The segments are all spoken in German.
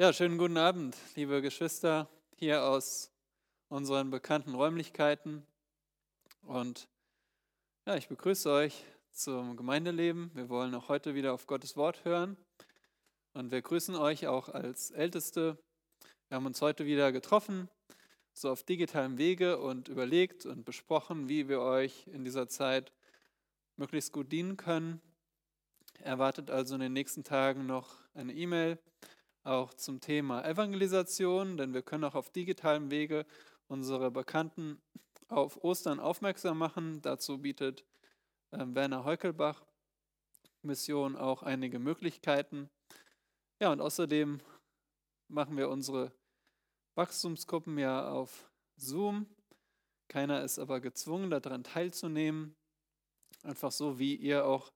Ja, schönen guten Abend, liebe Geschwister, hier aus unseren bekannten Räumlichkeiten. Und ja, ich begrüße euch zum Gemeindeleben. Wir wollen auch heute wieder auf Gottes Wort hören. Und wir grüßen euch auch als Älteste. Wir haben uns heute wieder getroffen, so auf digitalem Wege und überlegt und besprochen, wie wir euch in dieser Zeit möglichst gut dienen können. Erwartet also in den nächsten Tagen noch eine E-Mail auch zum Thema Evangelisation, denn wir können auch auf digitalem Wege unsere Bekannten auf Ostern aufmerksam machen. Dazu bietet äh, Werner Heukelbach Mission auch einige Möglichkeiten. Ja, und außerdem machen wir unsere Wachstumsgruppen ja auf Zoom. Keiner ist aber gezwungen, daran teilzunehmen. Einfach so, wie ihr auch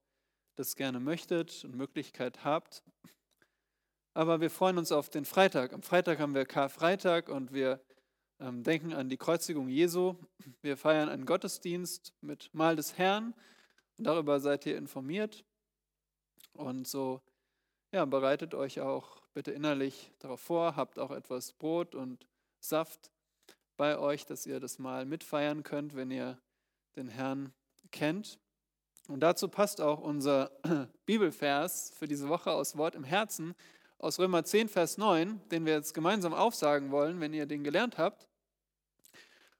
das gerne möchtet und Möglichkeit habt. Aber wir freuen uns auf den Freitag. Am Freitag haben wir Karfreitag und wir ähm, denken an die Kreuzigung Jesu. Wir feiern einen Gottesdienst mit Mahl des Herrn. Darüber seid ihr informiert. Und so ja, bereitet euch auch bitte innerlich darauf vor, habt auch etwas Brot und Saft bei euch, dass ihr das Mahl mitfeiern könnt, wenn ihr den Herrn kennt. Und dazu passt auch unser Bibelvers für diese Woche aus Wort im Herzen, aus Römer 10, Vers 9, den wir jetzt gemeinsam aufsagen wollen, wenn ihr den gelernt habt.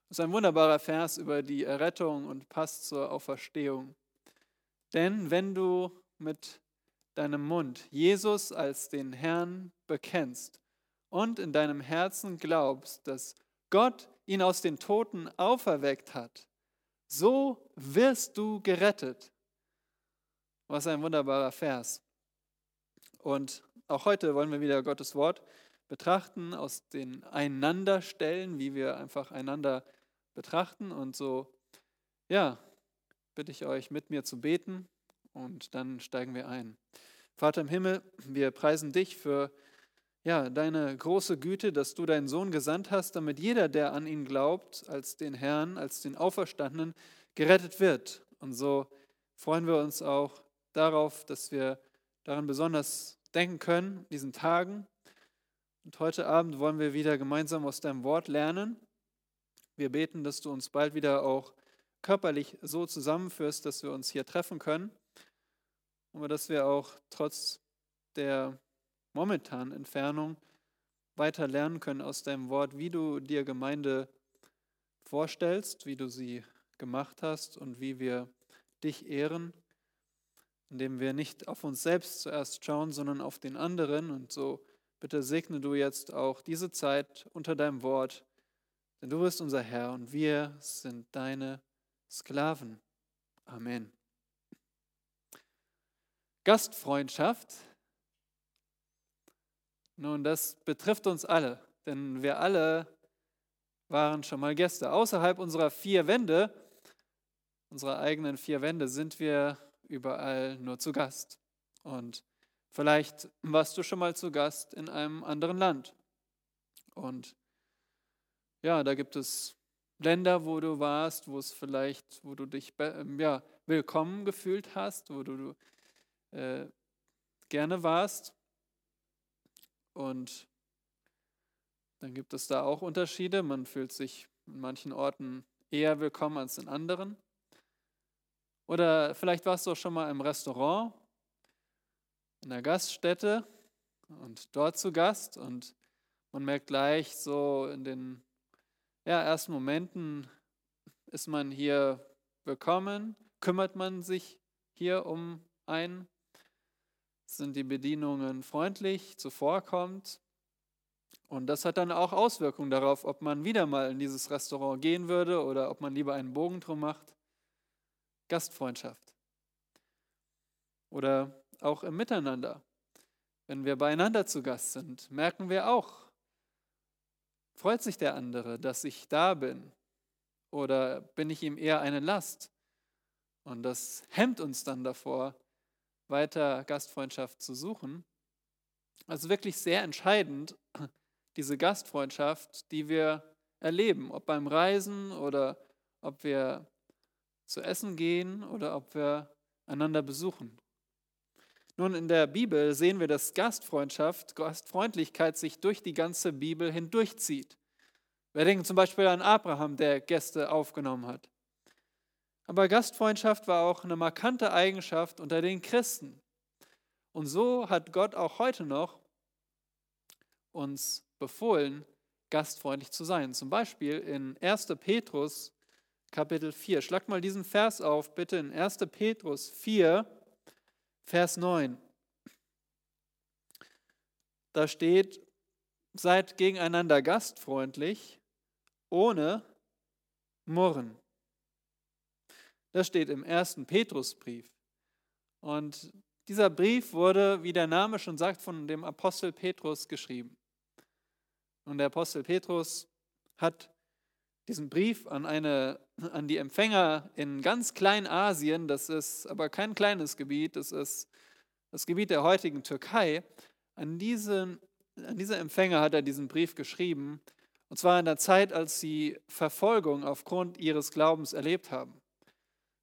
Das ist ein wunderbarer Vers über die Errettung und passt zur Auferstehung. Denn wenn du mit deinem Mund Jesus als den Herrn bekennst und in deinem Herzen glaubst, dass Gott ihn aus den Toten auferweckt hat, so wirst du gerettet. Was ein wunderbarer Vers. Und auch heute wollen wir wieder Gottes Wort betrachten, aus den Einanderstellen, wie wir einfach einander betrachten. Und so, ja, bitte ich euch, mit mir zu beten und dann steigen wir ein. Vater im Himmel, wir preisen dich für ja, deine große Güte, dass du deinen Sohn gesandt hast, damit jeder, der an ihn glaubt, als den Herrn, als den Auferstandenen, gerettet wird. Und so freuen wir uns auch darauf, dass wir daran besonders denken können, diesen Tagen. Und heute Abend wollen wir wieder gemeinsam aus deinem Wort lernen. Wir beten, dass du uns bald wieder auch körperlich so zusammenführst, dass wir uns hier treffen können. Aber dass wir auch trotz der momentanen Entfernung weiter lernen können aus deinem Wort, wie du dir Gemeinde vorstellst, wie du sie gemacht hast und wie wir dich ehren indem wir nicht auf uns selbst zuerst schauen, sondern auf den anderen. Und so bitte segne du jetzt auch diese Zeit unter deinem Wort, denn du bist unser Herr und wir sind deine Sklaven. Amen. Gastfreundschaft. Nun, das betrifft uns alle, denn wir alle waren schon mal Gäste. Außerhalb unserer vier Wände, unserer eigenen vier Wände, sind wir überall nur zu Gast. Und vielleicht warst du schon mal zu Gast in einem anderen Land. Und ja, da gibt es Länder, wo du warst, wo es vielleicht, wo du dich ähm, ja, willkommen gefühlt hast, wo du äh, gerne warst. Und dann gibt es da auch Unterschiede. Man fühlt sich in manchen Orten eher willkommen als in anderen. Oder vielleicht warst du auch schon mal im Restaurant, in der Gaststätte und dort zu Gast und man merkt gleich so in den ja, ersten Momenten, ist man hier willkommen, kümmert man sich hier um einen, sind die Bedienungen freundlich, zuvorkommt. Und das hat dann auch Auswirkungen darauf, ob man wieder mal in dieses Restaurant gehen würde oder ob man lieber einen Bogen drum macht. Gastfreundschaft. Oder auch im Miteinander. Wenn wir beieinander zu Gast sind, merken wir auch, freut sich der andere, dass ich da bin? Oder bin ich ihm eher eine Last? Und das hemmt uns dann davor, weiter Gastfreundschaft zu suchen. Also wirklich sehr entscheidend, diese Gastfreundschaft, die wir erleben, ob beim Reisen oder ob wir zu essen gehen oder ob wir einander besuchen. Nun, in der Bibel sehen wir, dass Gastfreundschaft, Gastfreundlichkeit sich durch die ganze Bibel hindurchzieht. Wir denken zum Beispiel an Abraham, der Gäste aufgenommen hat. Aber Gastfreundschaft war auch eine markante Eigenschaft unter den Christen. Und so hat Gott auch heute noch uns befohlen, gastfreundlich zu sein. Zum Beispiel in 1. Petrus Kapitel 4. Schlag mal diesen Vers auf, bitte in 1. Petrus 4, Vers 9. Da steht, seid gegeneinander gastfreundlich, ohne Murren. Das steht im ersten Petrusbrief. Und dieser Brief wurde, wie der Name schon sagt, von dem Apostel Petrus geschrieben. Und der Apostel Petrus hat diesen Brief an, eine, an die Empfänger in ganz Kleinasien, das ist aber kein kleines Gebiet, das ist das Gebiet der heutigen Türkei, an, diesen, an diese Empfänger hat er diesen Brief geschrieben, und zwar in der Zeit, als sie Verfolgung aufgrund ihres Glaubens erlebt haben.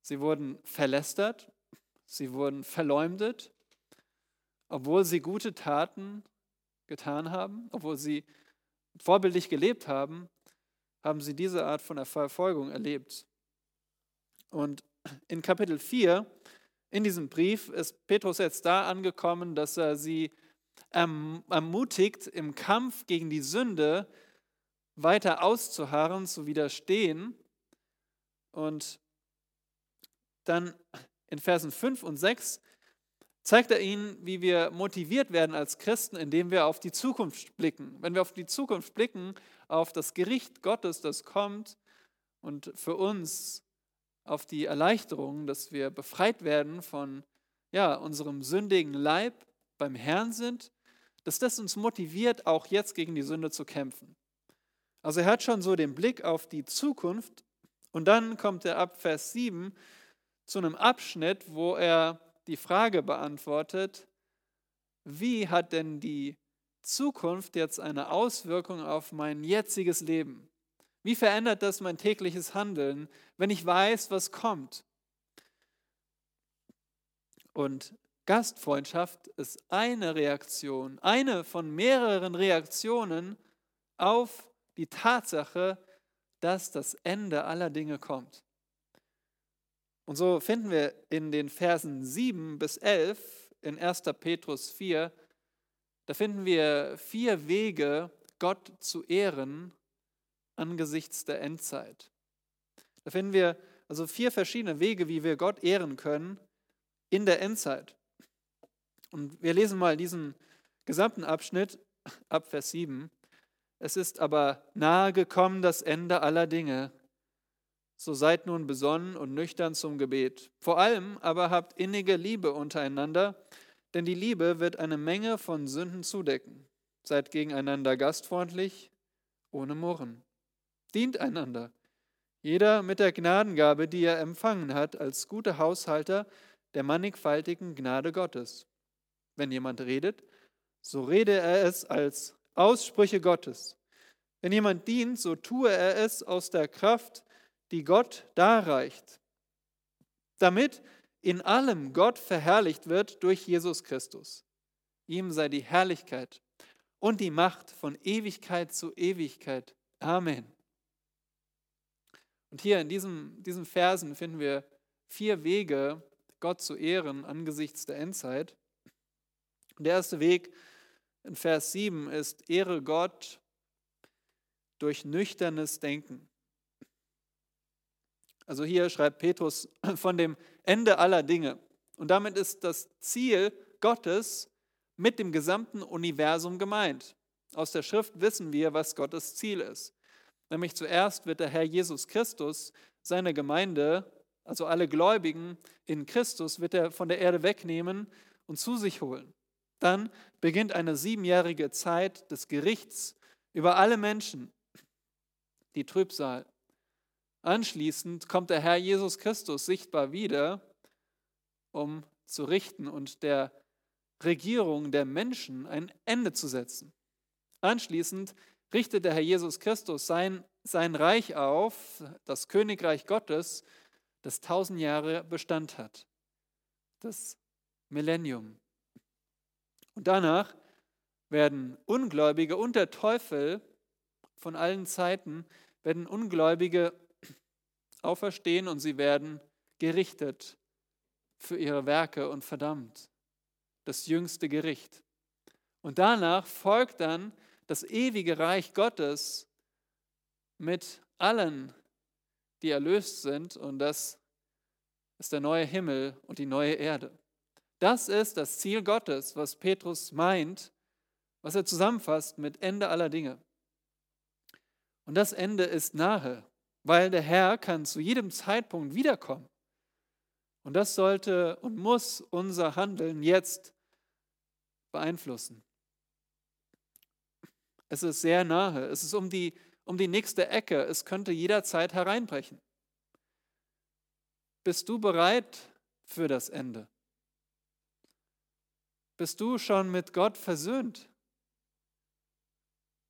Sie wurden verlästert, sie wurden verleumdet, obwohl sie gute Taten getan haben, obwohl sie vorbildlich gelebt haben, haben sie diese Art von Verfolgung erlebt. Und in Kapitel 4, in diesem Brief, ist Petrus jetzt da angekommen, dass er sie ermutigt, im Kampf gegen die Sünde weiter auszuharren, zu widerstehen. Und dann in Versen 5 und 6 zeigt er ihnen, wie wir motiviert werden als Christen, indem wir auf die Zukunft blicken. Wenn wir auf die Zukunft blicken, auf das Gericht Gottes, das kommt und für uns auf die Erleichterung, dass wir befreit werden von ja, unserem sündigen Leib beim Herrn sind, dass das uns motiviert, auch jetzt gegen die Sünde zu kämpfen. Also er hat schon so den Blick auf die Zukunft und dann kommt er ab Vers 7 zu einem Abschnitt, wo er die Frage beantwortet, wie hat denn die Zukunft jetzt eine Auswirkung auf mein jetziges Leben? Wie verändert das mein tägliches Handeln, wenn ich weiß, was kommt? Und Gastfreundschaft ist eine Reaktion, eine von mehreren Reaktionen auf die Tatsache, dass das Ende aller Dinge kommt. Und so finden wir in den Versen 7 bis 11 in 1. Petrus 4, da finden wir vier Wege, Gott zu ehren angesichts der Endzeit. Da finden wir also vier verschiedene Wege, wie wir Gott ehren können in der Endzeit. Und wir lesen mal diesen gesamten Abschnitt ab Vers 7. Es ist aber nahe gekommen das Ende aller Dinge. So seid nun besonnen und nüchtern zum Gebet. Vor allem aber habt innige Liebe untereinander, denn die Liebe wird eine Menge von Sünden zudecken. Seid gegeneinander gastfreundlich, ohne Murren. Dient einander, jeder mit der Gnadengabe, die er empfangen hat, als gute Haushalter der mannigfaltigen Gnade Gottes. Wenn jemand redet, so rede er es als Aussprüche Gottes. Wenn jemand dient, so tue er es aus der Kraft, die Gott darreicht, damit in allem Gott verherrlicht wird durch Jesus Christus. Ihm sei die Herrlichkeit und die Macht von Ewigkeit zu Ewigkeit. Amen. Und hier in diesem, diesen Versen finden wir vier Wege, Gott zu ehren angesichts der Endzeit. Der erste Weg in Vers 7 ist, ehre Gott durch nüchternes Denken. Also hier schreibt Petrus von dem Ende aller Dinge. Und damit ist das Ziel Gottes mit dem gesamten Universum gemeint. Aus der Schrift wissen wir, was Gottes Ziel ist. Nämlich zuerst wird der Herr Jesus Christus seine Gemeinde, also alle Gläubigen in Christus, wird er von der Erde wegnehmen und zu sich holen. Dann beginnt eine siebenjährige Zeit des Gerichts über alle Menschen, die Trübsal. Anschließend kommt der Herr Jesus Christus sichtbar wieder, um zu richten und der Regierung der Menschen ein Ende zu setzen. Anschließend richtet der Herr Jesus Christus sein, sein Reich auf, das Königreich Gottes, das tausend Jahre Bestand hat, das Millennium. Und danach werden Ungläubige und der Teufel von allen Zeiten, werden Ungläubige auferstehen und sie werden gerichtet für ihre Werke und verdammt. Das jüngste Gericht. Und danach folgt dann das ewige Reich Gottes mit allen, die erlöst sind. Und das ist der neue Himmel und die neue Erde. Das ist das Ziel Gottes, was Petrus meint, was er zusammenfasst mit Ende aller Dinge. Und das Ende ist nahe, weil der Herr kann zu jedem Zeitpunkt wiederkommen. Und das sollte und muss unser Handeln jetzt beeinflussen. Es ist sehr nahe. Es ist um die, um die nächste Ecke. Es könnte jederzeit hereinbrechen. Bist du bereit für das Ende? Bist du schon mit Gott versöhnt?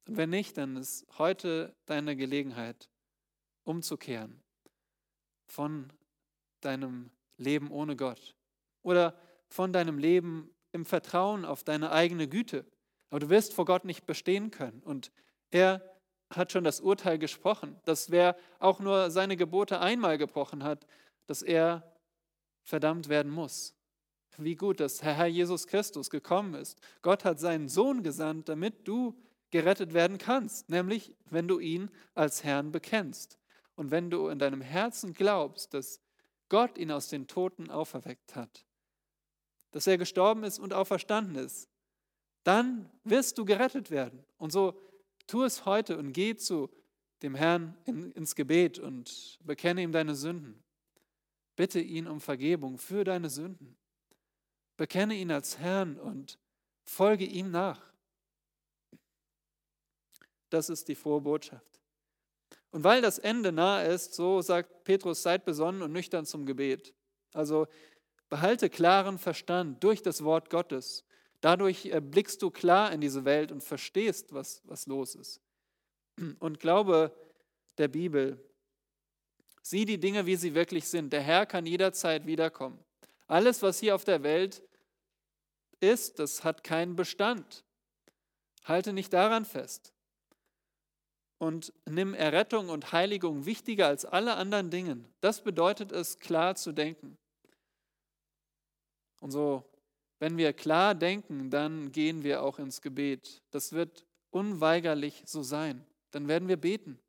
Und wenn nicht, dann ist heute deine Gelegenheit, umzukehren von deinem Leben ohne Gott oder von deinem Leben im Vertrauen auf deine eigene Güte. Aber du wirst vor Gott nicht bestehen können. Und er hat schon das Urteil gesprochen, dass wer auch nur seine Gebote einmal gebrochen hat, dass er verdammt werden muss. Wie gut, dass Herr Jesus Christus gekommen ist. Gott hat seinen Sohn gesandt, damit du gerettet werden kannst, nämlich wenn du ihn als Herrn bekennst und wenn du in deinem Herzen glaubst, dass Gott ihn aus den Toten auferweckt hat, dass er gestorben ist und auferstanden ist, dann wirst du gerettet werden. Und so tu es heute und geh zu dem Herrn in, ins Gebet und bekenne ihm deine Sünden. Bitte ihn um Vergebung für deine Sünden. Bekenne ihn als Herrn und folge ihm nach. Das ist die frohe Botschaft. Und weil das Ende nahe ist, so sagt Petrus, seid besonnen und nüchtern zum Gebet. Also behalte klaren Verstand durch das Wort Gottes. Dadurch äh, blickst du klar in diese Welt und verstehst, was, was los ist. Und glaube der Bibel. Sieh die Dinge, wie sie wirklich sind. Der Herr kann jederzeit wiederkommen. Alles, was hier auf der Welt ist, das hat keinen Bestand. Halte nicht daran fest und nimm Errettung und Heiligung wichtiger als alle anderen Dinge. Das bedeutet es, klar zu denken. Und so, wenn wir klar denken, dann gehen wir auch ins Gebet. Das wird unweigerlich so sein. Dann werden wir beten.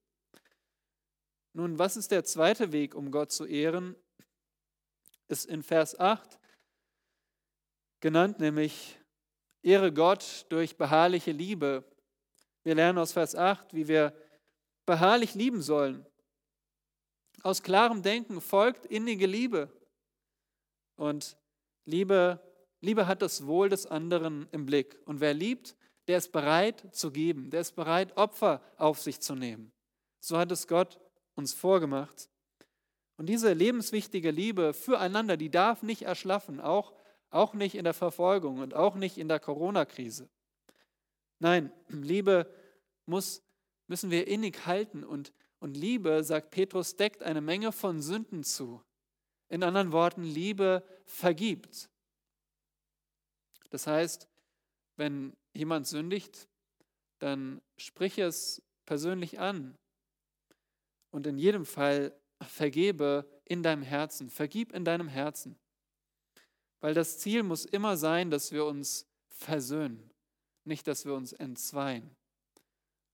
Nun, was ist der zweite Weg, um Gott zu ehren? Ist in Vers 8 genannt, nämlich Ehre Gott durch beharrliche Liebe. Wir lernen aus Vers 8, wie wir beharrlich lieben sollen. Aus klarem Denken folgt innige Liebe. Und Liebe, Liebe hat das Wohl des anderen im Blick. Und wer liebt, der ist bereit zu geben, der ist bereit, Opfer auf sich zu nehmen. So hat es Gott uns vorgemacht. Und diese lebenswichtige Liebe füreinander, die darf nicht erschlaffen, auch, auch nicht in der Verfolgung und auch nicht in der Corona-Krise. Nein, Liebe muss müssen wir innig halten. Und, und Liebe, sagt Petrus, deckt eine Menge von Sünden zu. In anderen Worten, Liebe vergibt. Das heißt, wenn jemand sündigt, dann sprich es persönlich an. Und in jedem Fall vergebe in deinem Herzen, vergib in deinem Herzen. Weil das Ziel muss immer sein, dass wir uns versöhnen, nicht dass wir uns entzweien.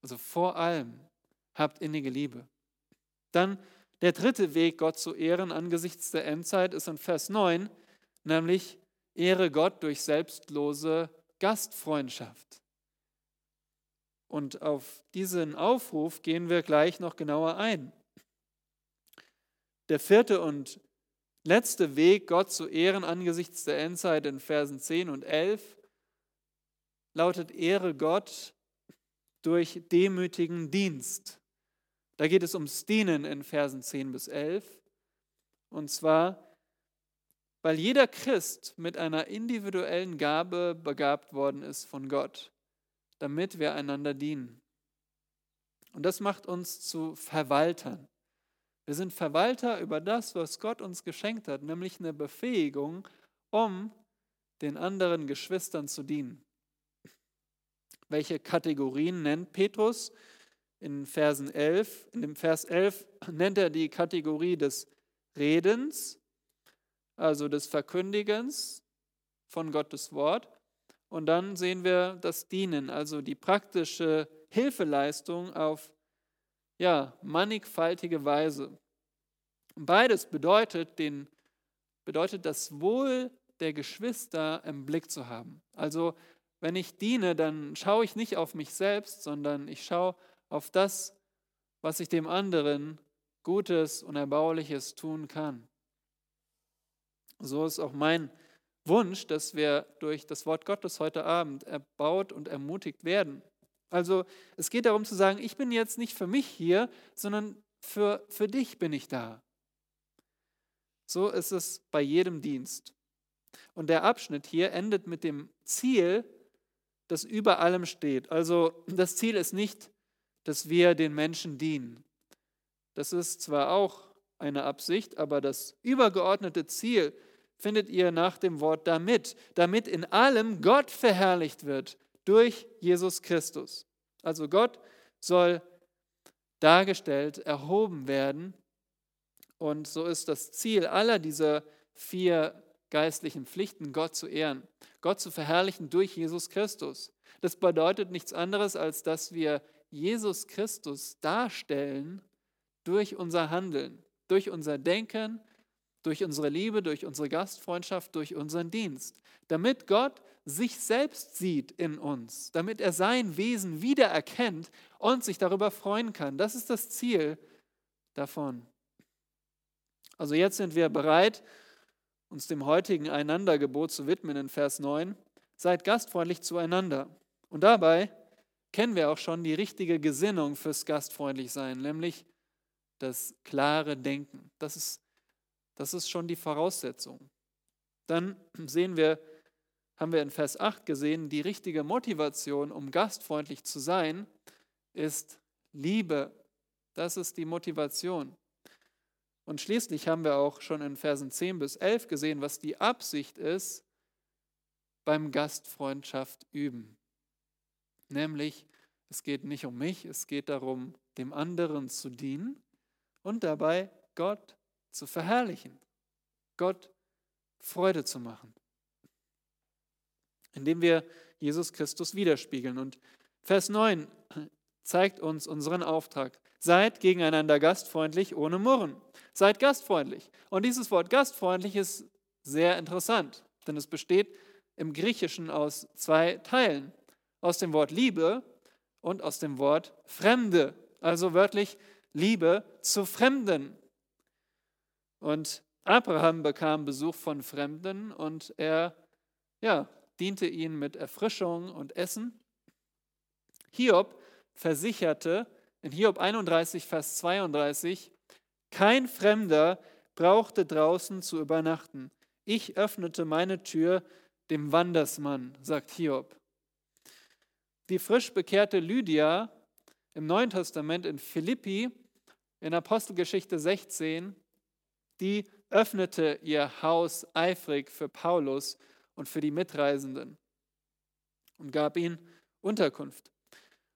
Also vor allem habt innige Liebe. Dann der dritte Weg, Gott zu ehren angesichts der Endzeit, ist in Vers 9, nämlich Ehre Gott durch selbstlose Gastfreundschaft. Und auf diesen Aufruf gehen wir gleich noch genauer ein. Der vierte und letzte Weg, Gott zu ehren angesichts der Endzeit in Versen 10 und 11, lautet Ehre Gott durch demütigen Dienst. Da geht es ums Dienen in Versen 10 bis 11. Und zwar, weil jeder Christ mit einer individuellen Gabe begabt worden ist von Gott, damit wir einander dienen. Und das macht uns zu Verwaltern. Wir sind Verwalter über das, was Gott uns geschenkt hat, nämlich eine Befähigung, um den anderen Geschwistern zu dienen. Welche Kategorien nennt Petrus? In Versen 11, in dem Vers 11 nennt er die Kategorie des Redens, also des Verkündigens von Gottes Wort. Und dann sehen wir das Dienen, also die praktische Hilfeleistung auf ja, mannigfaltige Weise. Beides bedeutet, den, bedeutet das Wohl der Geschwister im Blick zu haben. Also wenn ich diene, dann schaue ich nicht auf mich selbst, sondern ich schaue auf das, was ich dem anderen Gutes und Erbauliches tun kann. So ist auch mein Wunsch, dass wir durch das Wort Gottes heute Abend erbaut und ermutigt werden. Also es geht darum zu sagen, ich bin jetzt nicht für mich hier, sondern für, für dich bin ich da. So ist es bei jedem Dienst. Und der Abschnitt hier endet mit dem Ziel, das über allem steht. Also das Ziel ist nicht, dass wir den Menschen dienen. Das ist zwar auch eine Absicht, aber das übergeordnete Ziel findet ihr nach dem Wort damit, damit in allem Gott verherrlicht wird durch Jesus Christus. Also Gott soll dargestellt, erhoben werden. Und so ist das Ziel aller dieser vier geistlichen Pflichten, Gott zu ehren, Gott zu verherrlichen durch Jesus Christus. Das bedeutet nichts anderes, als dass wir Jesus Christus darstellen durch unser Handeln, durch unser Denken, durch unsere Liebe, durch unsere Gastfreundschaft, durch unseren Dienst, damit Gott sich selbst sieht in uns, damit er sein Wesen wiedererkennt und sich darüber freuen kann. Das ist das Ziel davon. Also jetzt sind wir bereit, uns dem heutigen Einandergebot zu widmen in Vers 9. Seid gastfreundlich zueinander. Und dabei kennen wir auch schon die richtige Gesinnung fürs Gastfreundlichsein, nämlich das klare Denken. Das ist, das ist schon die Voraussetzung. Dann sehen wir, haben wir in Vers 8 gesehen, die richtige Motivation, um gastfreundlich zu sein, ist Liebe. Das ist die Motivation. Und schließlich haben wir auch schon in Versen 10 bis 11 gesehen, was die Absicht ist beim Gastfreundschaft üben. Nämlich, es geht nicht um mich, es geht darum, dem anderen zu dienen und dabei Gott zu verherrlichen, Gott Freude zu machen, indem wir Jesus Christus widerspiegeln. Und Vers 9 zeigt uns unseren Auftrag. Seid gegeneinander gastfreundlich ohne Murren. Seid gastfreundlich. Und dieses Wort gastfreundlich ist sehr interessant, denn es besteht im Griechischen aus zwei Teilen. Aus dem Wort Liebe und aus dem Wort Fremde. Also wörtlich Liebe zu Fremden. Und Abraham bekam Besuch von Fremden und er ja, diente ihnen mit Erfrischung und Essen. Hiob versicherte, in Hiob 31, Vers 32, kein Fremder brauchte draußen zu übernachten. Ich öffnete meine Tür dem Wandersmann, sagt Hiob. Die frisch bekehrte Lydia im Neuen Testament in Philippi, in Apostelgeschichte 16, die öffnete ihr Haus eifrig für Paulus und für die Mitreisenden und gab ihnen Unterkunft.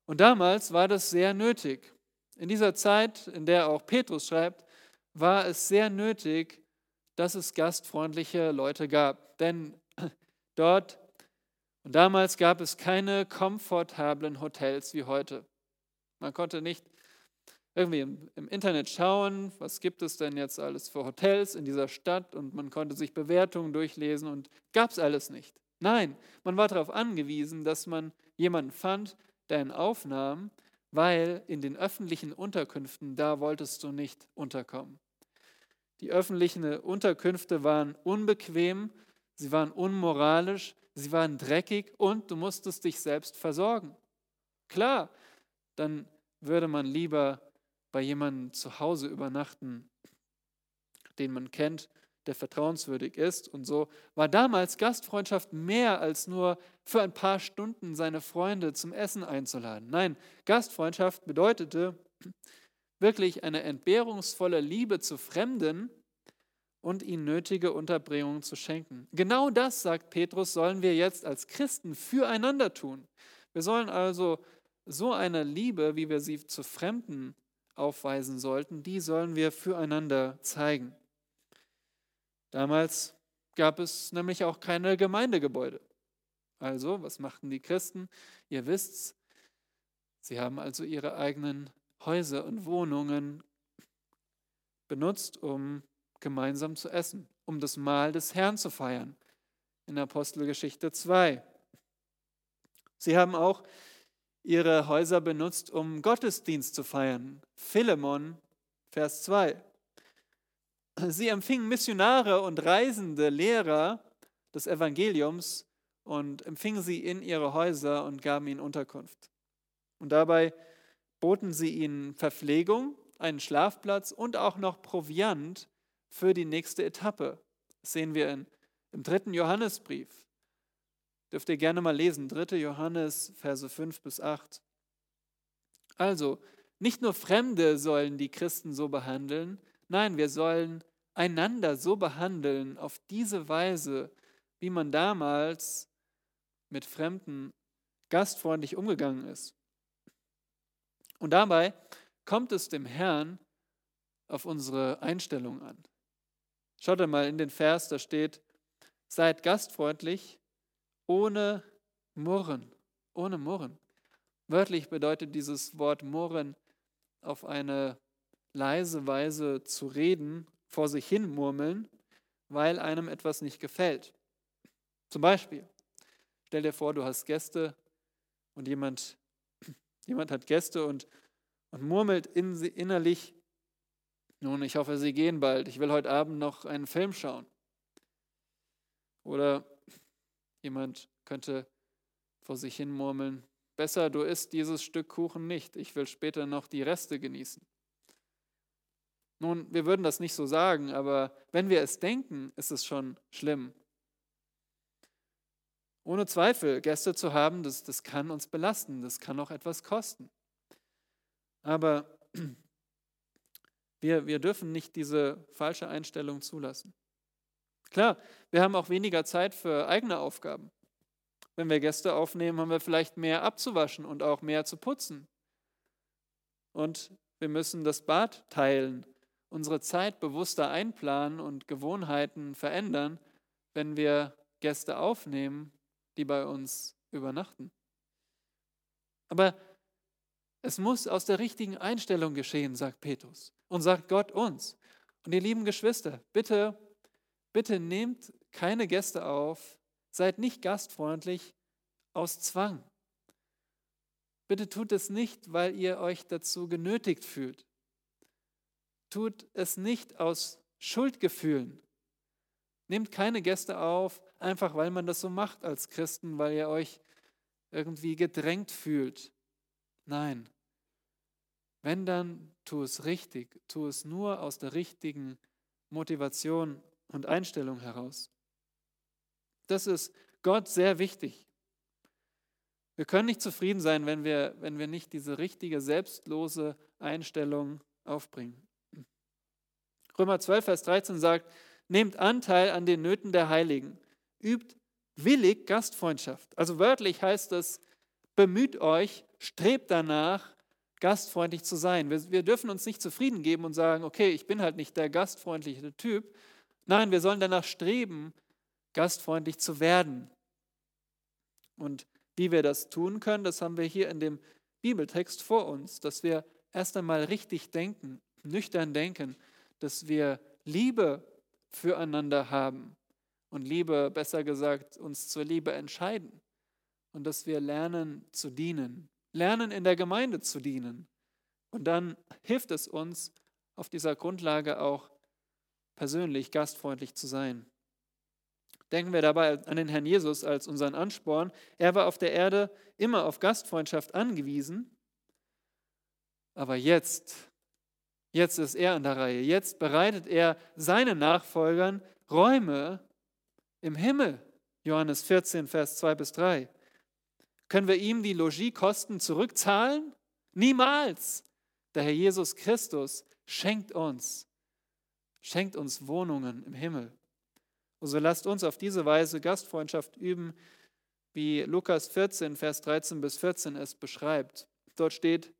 Und damals war das sehr nötig. In dieser Zeit, in der auch Petrus schreibt, war es sehr nötig, dass es gastfreundliche Leute gab. Denn dort und damals gab es keine komfortablen Hotels wie heute. Man konnte nicht irgendwie im, Internet schauen, was gibt es denn jetzt alles für Hotels in dieser Stadt und man konnte sich Bewertungen durchlesen und gab es alles nicht. Nein, man war darauf angewiesen, dass man jemanden fand, dein aufnahm, weil in den öffentlichen Unterkünften, da wolltest du nicht unterkommen. Die öffentlichen Unterkünfte waren unbequem, sie waren unmoralisch, sie waren dreckig und du musstest dich selbst versorgen. Klar, dann würde man lieber bei jemandem zu Hause übernachten, den man kennt, der vertrauenswürdig ist. Und so war damals Gastfreundschaft mehr als nur für ein paar Stunden seine Freunde zum Essen einzuladen. Nein, Gastfreundschaft bedeutete wirklich eine entbehrungsvolle Liebe zu Fremden und ihnen nötige Unterbringung zu schenken. Genau das, sagt Petrus, sollen wir jetzt als Christen füreinander tun. Wir sollen also so eine Liebe, wie wir sie zu Fremden aufweisen sollten, die sollen wir füreinander zeigen. Damals gab es nämlich auch keine Gemeindegebäude. Also, was machten die Christen? Ihr wisst's, sie haben also ihre eigenen Häuser und Wohnungen benutzt, um gemeinsam zu essen, um das Mahl des Herrn zu feiern. In Apostelgeschichte 2. Sie haben auch ihre Häuser benutzt, um Gottesdienst zu feiern. Philemon, Vers 2. Sie empfingen Missionare und reisende Lehrer des Evangeliums und empfingen sie in ihre Häuser und gaben ihnen Unterkunft. Und dabei boten sie ihnen Verpflegung, einen Schlafplatz und auch noch Proviant für die nächste Etappe. Das sehen wir in, im dritten Johannesbrief. Dürft ihr gerne mal lesen, 3. Johannes, Verse 5 bis 8. Also, nicht nur Fremde sollen die Christen so behandeln, nein, wir sollen einander so behandeln, auf diese Weise, wie man damals mit Fremden gastfreundlich umgegangen ist. Und dabei kommt es dem Herrn auf unsere Einstellung an. Schaut einmal in den Vers, da steht, seid gastfreundlich ohne Murren, ohne Murren. Wörtlich bedeutet dieses Wort Murren auf eine leise Weise zu reden, vor sich hin murmeln, weil einem etwas nicht gefällt. Zum Beispiel, stell dir vor, du hast Gäste und jemand, jemand hat Gäste und, und murmelt in, innerlich, nun, ich hoffe, sie gehen bald, ich will heute Abend noch einen Film schauen. Oder jemand könnte vor sich hin murmeln, besser, du isst dieses Stück Kuchen nicht, ich will später noch die Reste genießen. Nun, wir würden das nicht so sagen, aber wenn wir es denken, ist es schon schlimm. Ohne Zweifel, Gäste zu haben, das, das kann uns belasten, das kann auch etwas kosten. Aber wir, wir dürfen nicht diese falsche Einstellung zulassen. Klar, wir haben auch weniger Zeit für eigene Aufgaben. Wenn wir Gäste aufnehmen, haben wir vielleicht mehr abzuwaschen und auch mehr zu putzen. Und wir müssen das Bad teilen unsere Zeit bewusster einplanen und Gewohnheiten verändern, wenn wir Gäste aufnehmen, die bei uns übernachten. Aber es muss aus der richtigen Einstellung geschehen, sagt Petrus und sagt Gott uns. Und ihr lieben Geschwister, bitte, bitte nehmt keine Gäste auf, seid nicht gastfreundlich aus Zwang. Bitte tut es nicht, weil ihr euch dazu genötigt fühlt tut es nicht aus Schuldgefühlen. Nehmt keine Gäste auf, einfach weil man das so macht als Christen, weil ihr euch irgendwie gedrängt fühlt. Nein. Wenn dann, tu es richtig. Tu es nur aus der richtigen Motivation und Einstellung heraus. Das ist Gott sehr wichtig. Wir können nicht zufrieden sein, wenn wir, wenn wir nicht diese richtige, selbstlose Einstellung aufbringen. Römer 12, Vers 13 sagt, nehmt Anteil an den Nöten der Heiligen, übt willig Gastfreundschaft. Also wörtlich heißt es, bemüht euch, strebt danach, gastfreundlich zu sein. Wir, wir dürfen uns nicht zufrieden geben und sagen, okay, ich bin halt nicht der gastfreundliche Typ. Nein, wir sollen danach streben, gastfreundlich zu werden. Und wie wir das tun können, das haben wir hier in dem Bibeltext vor uns, dass wir erst einmal richtig denken, nüchtern denken, dass wir Liebe füreinander haben und Liebe, besser gesagt, uns zur Liebe entscheiden und dass wir lernen zu dienen, lernen in der Gemeinde zu dienen. Und dann hilft es uns, auf dieser Grundlage auch persönlich gastfreundlich zu sein. Denken wir dabei an den Herrn Jesus als unseren Ansporn. Er war auf der Erde immer auf Gastfreundschaft angewiesen, aber jetzt Jetzt ist er an der Reihe. Jetzt bereitet er seinen Nachfolgern Räume im Himmel. Johannes 14, Vers 2 bis 3. Können wir ihm die Logiekosten zurückzahlen? Niemals. Der Herr Jesus Christus schenkt uns, schenkt uns Wohnungen im Himmel. Und so lasst uns auf diese Weise Gastfreundschaft üben, wie Lukas 14, Vers 13 bis 14 es beschreibt. Dort steht,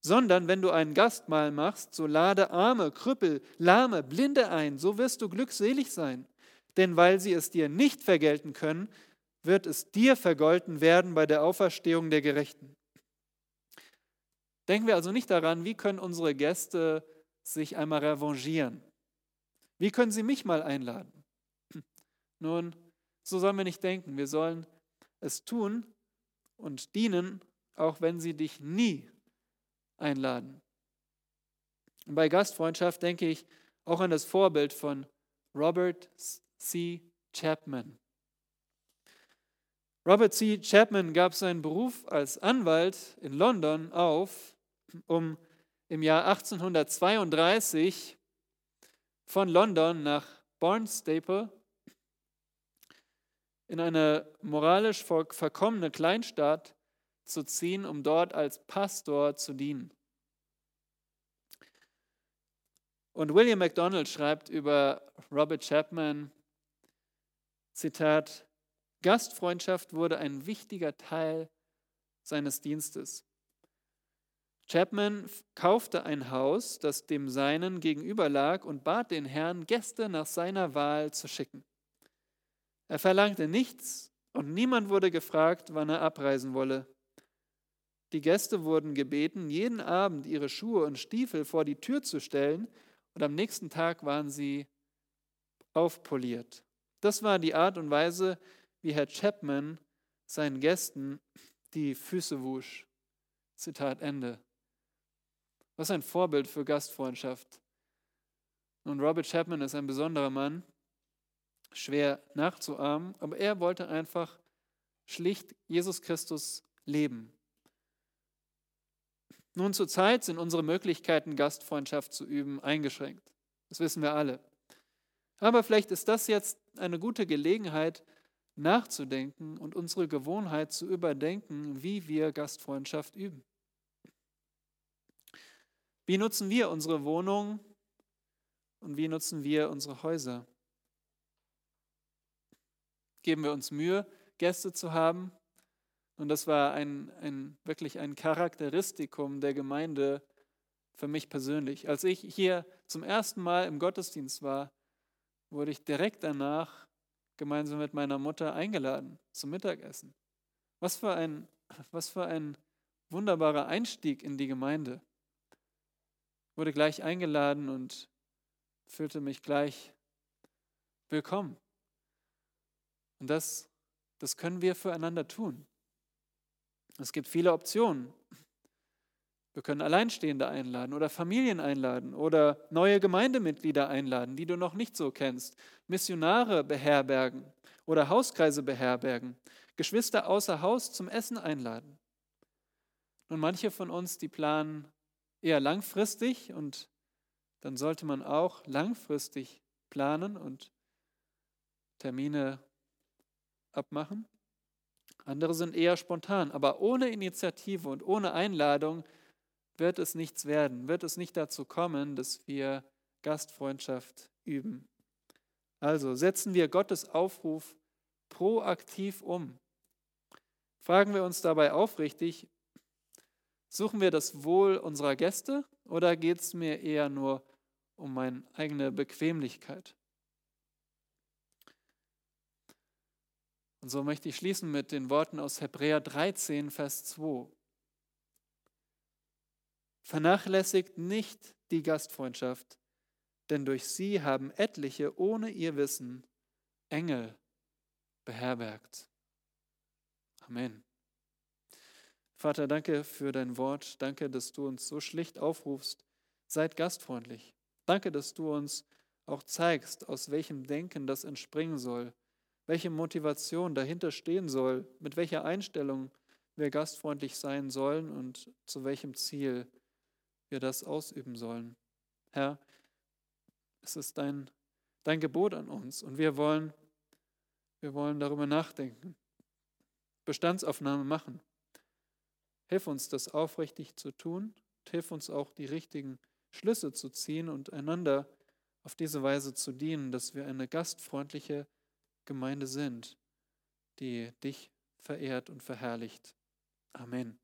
sondern wenn du ein Gastmahl machst, so lade Arme, Krüppel, Lahme, Blinde ein, so wirst du glückselig sein. Denn weil sie es dir nicht vergelten können, wird es dir vergolten werden bei der Auferstehung der Gerechten. Denken wir also nicht daran, wie können unsere Gäste sich einmal revanchieren. Wie können sie mich mal einladen? Nun, so sollen wir nicht denken. Wir sollen es tun und dienen, auch wenn sie dich nie einladen. Und bei Gastfreundschaft denke ich auch an das Vorbild von Robert C. Chapman. Robert C. Chapman gab seinen Beruf als Anwalt in London auf, um im Jahr 1832 von London nach Barnstaple in eine moralisch verkommene Kleinstadt zu ziehen, um dort als Pastor zu dienen. Und William MacDonald schreibt über Robert Chapman, Zitat, Gastfreundschaft wurde ein wichtiger Teil seines Dienstes. Chapman kaufte ein Haus, das dem seinen gegenüber lag, und bat den Herrn, Gäste nach seiner Wahl zu schicken. Er verlangte nichts und niemand wurde gefragt, wann er abreisen wolle. Die Gäste wurden gebeten, jeden Abend ihre Schuhe und Stiefel vor die Tür zu stellen, und am nächsten Tag waren sie aufpoliert. Das war die Art und Weise, wie Herr Chapman seinen Gästen die Füße wusch. Zitat Ende. Was ein Vorbild für Gastfreundschaft. Nun, Robert Chapman ist ein besonderer Mann, schwer nachzuahmen, aber er wollte einfach schlicht Jesus Christus leben. Nun zur Zeit sind unsere Möglichkeiten, Gastfreundschaft zu üben, eingeschränkt. Das wissen wir alle. Aber vielleicht ist das jetzt eine gute Gelegenheit, nachzudenken und unsere Gewohnheit zu überdenken, wie wir Gastfreundschaft üben. Wie nutzen wir unsere Wohnung und wie nutzen wir unsere Häuser? Geben wir uns Mühe, Gäste zu haben und das war ein, ein, wirklich ein Charakteristikum der Gemeinde für mich persönlich. Als ich hier zum ersten Mal im Gottesdienst war, wurde ich direkt danach gemeinsam mit meiner Mutter eingeladen zum Mittagessen. Was für ein, was für ein wunderbarer Einstieg in die Gemeinde. Wurde gleich eingeladen und fühlte mich gleich willkommen. Und das, das können wir füreinander tun. Es gibt viele Optionen. Wir können Alleinstehende einladen oder Familien einladen oder neue Gemeindemitglieder einladen, die du noch nicht so kennst, Missionare beherbergen oder Hauskreise beherbergen, Geschwister außer Haus zum Essen einladen. Nun, manche von uns, die planen eher langfristig und dann sollte man auch langfristig planen und Termine abmachen. Andere sind eher spontan, aber ohne Initiative und ohne Einladung wird es nichts werden, wird es nicht dazu kommen, dass wir Gastfreundschaft üben. Also setzen wir Gottes Aufruf proaktiv um. Fragen wir uns dabei aufrichtig, suchen wir das Wohl unserer Gäste oder geht es mir eher nur um meine eigene Bequemlichkeit? Und so möchte ich schließen mit den Worten aus Hebräer 13, Vers 2. Vernachlässigt nicht die Gastfreundschaft, denn durch sie haben etliche ohne ihr Wissen Engel beherbergt. Amen. Vater, danke für dein Wort. Danke, dass du uns so schlicht aufrufst. Seid gastfreundlich. Danke, dass du uns auch zeigst, aus welchem Denken das entspringen soll welche Motivation dahinter stehen soll, mit welcher Einstellung wir gastfreundlich sein sollen und zu welchem Ziel wir das ausüben sollen. Herr, es ist dein, dein Gebot an uns und wir wollen, wir wollen darüber nachdenken, Bestandsaufnahme machen. Hilf uns, das aufrichtig zu tun, hilf uns auch, die richtigen Schlüsse zu ziehen und einander auf diese Weise zu dienen, dass wir eine gastfreundliche Gemeinde sind, die dich verehrt und verherrlicht. Amen.